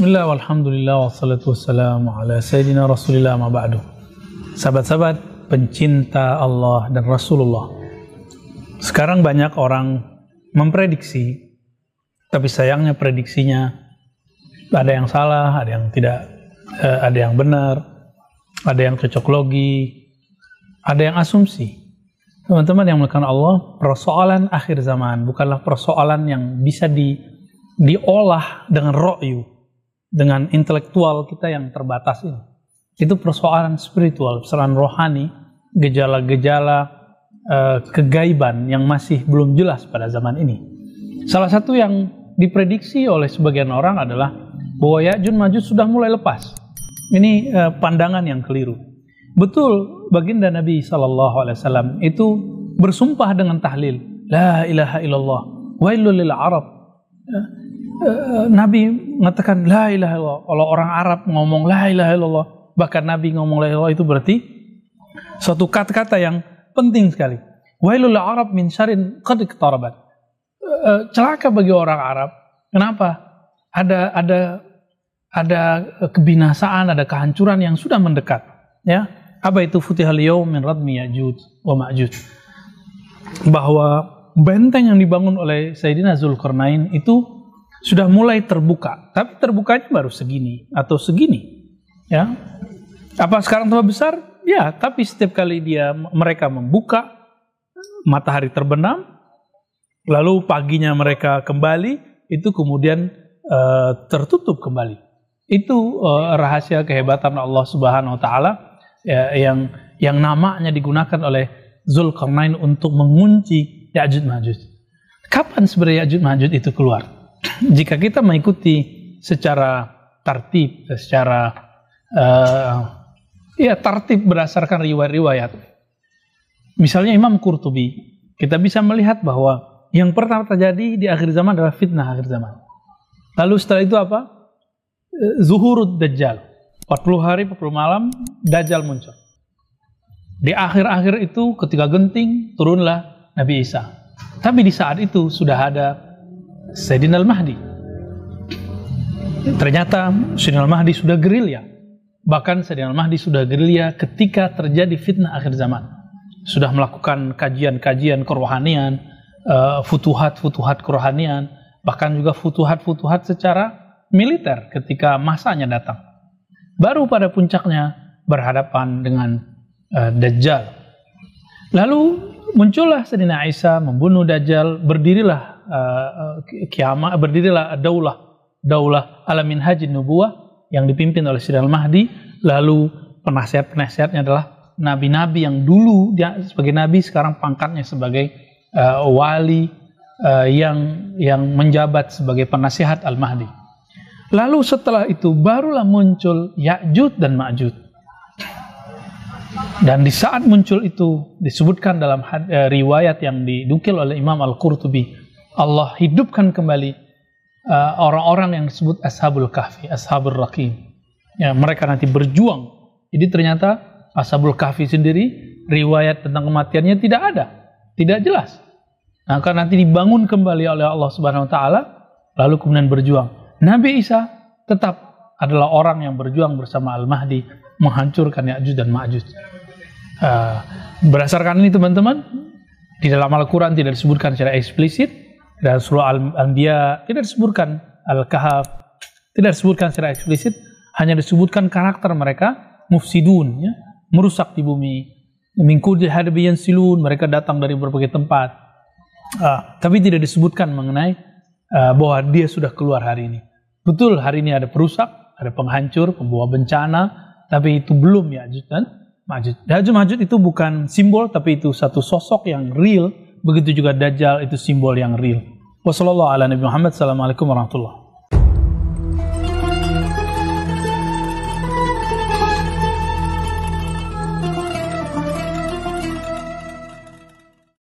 Bismillah, walhamdulillah, wassalatu wassalamu ala sayyidina rasulillah ma ba'du. Sahabat-sahabat pencinta Allah dan Rasulullah. Sekarang banyak orang memprediksi, tapi sayangnya prediksinya ada yang salah, ada yang tidak, eh, ada yang benar, ada yang cocok logi, ada yang asumsi. Teman-teman yang melakukan Allah, persoalan akhir zaman bukanlah persoalan yang bisa di, diolah dengan ro'yu, dengan intelektual kita yang terbatas ini. Itu persoalan spiritual, persoalan rohani, gejala-gejala uh, kegaiban yang masih belum jelas pada zaman ini. Salah satu yang diprediksi oleh sebagian orang adalah bahwa Ya'jun Majud sudah mulai lepas. Ini uh, pandangan yang keliru. Betul, baginda Nabi Shallallahu Alaihi Wasallam itu bersumpah dengan tahlil, La ilaha illallah, wailul lil Arab. Uh, Nabi mengatakan la ilaha illallah. Kalau orang Arab ngomong la ilaha illallah, bahkan Nabi ngomong la ilaha itu berarti suatu kata-kata yang penting sekali. Wailul Arab min syarin qad iqtarabat. Uh, celaka bagi orang Arab. Kenapa? Ada ada ada kebinasaan, ada kehancuran yang sudah mendekat. Ya, apa itu futihal yaum min radmi ya'juj wa ma'juj? Bahwa benteng yang dibangun oleh Sayyidina Zulkarnain itu sudah mulai terbuka, tapi terbukanya baru segini atau segini. Ya. Apa sekarang tambah besar? Ya, tapi setiap kali dia mereka membuka matahari terbenam, lalu paginya mereka kembali, itu kemudian uh, tertutup kembali. Itu uh, rahasia kehebatan Allah Subhanahu wa taala ya, yang yang namanya digunakan oleh Zulkarnain untuk mengunci Ya'juj Ma'juj. Kapan sebenarnya Ya'juj Ma'juj itu keluar? Jika kita mengikuti secara tertib, secara uh, ya tertib berdasarkan riwayat-riwayat. Misalnya Imam Qurtubi, kita bisa melihat bahwa yang pertama terjadi di akhir zaman adalah fitnah akhir zaman. Lalu setelah itu apa? Zuhurud Dajjal. 40 hari 40 malam Dajjal muncul. Di akhir-akhir itu ketika genting turunlah Nabi Isa. Tapi di saat itu sudah ada Sayyidina Al-Mahdi. Ternyata Sayyidina Al-Mahdi sudah gerilya. Bahkan Sayyidina Al-Mahdi sudah gerilya ketika terjadi fitnah akhir zaman. Sudah melakukan kajian-kajian kerohanian, uh, futuhat-futuhat kerohanian, bahkan juga futuhat-futuhat secara militer ketika masanya datang. Baru pada puncaknya berhadapan dengan uh, Dajjal. Lalu muncullah Sayyidina Isa membunuh Dajjal, berdirilah uh, kiamat, berdirilah daulah, daulah alamin haji nubuah yang dipimpin oleh Sayyidina Al-Mahdi, lalu penasihat-penasihatnya adalah nabi-nabi yang dulu dia sebagai nabi sekarang pangkatnya sebagai uh, wali uh, yang yang menjabat sebagai penasihat Al-Mahdi. Lalu setelah itu barulah muncul Ya'jud dan Ma'jud. Dan di saat muncul itu disebutkan dalam riwayat yang didukil oleh Imam Al-Qurtubi, Allah hidupkan kembali orang-orang uh, yang disebut Ashabul Kahfi, Ashabul Raqim. Ya, mereka nanti berjuang. Jadi ternyata Ashabul Kahfi sendiri riwayat tentang kematiannya tidak ada, tidak jelas. Nah, karena nanti dibangun kembali oleh Allah Subhanahu wa taala lalu kemudian berjuang. Nabi Isa tetap adalah orang yang berjuang bersama Al-Mahdi menghancurkan Ya'juj dan Ma'juj. Uh, berdasarkan ini teman-teman, di dalam Al-Quran tidak disebutkan secara eksplisit, dan surah Al-Anbiya tidak disebutkan Al-Kahf, tidak disebutkan secara eksplisit, hanya disebutkan karakter mereka mufsidun, ya, merusak di bumi. Mingkudi hadabiyan silun, mereka datang dari berbagai tempat. Uh, tapi tidak disebutkan mengenai uh, bahwa dia sudah keluar hari ini. Betul hari ini ada perusak, ada penghancur, pembawa bencana, tapi itu belum ya dan Majud. Ya'juj Majud itu bukan simbol, tapi itu satu sosok yang real. Begitu juga Dajjal itu simbol yang real. وصلى الله على نبي محمد. السلام عليكم ورحمة الله.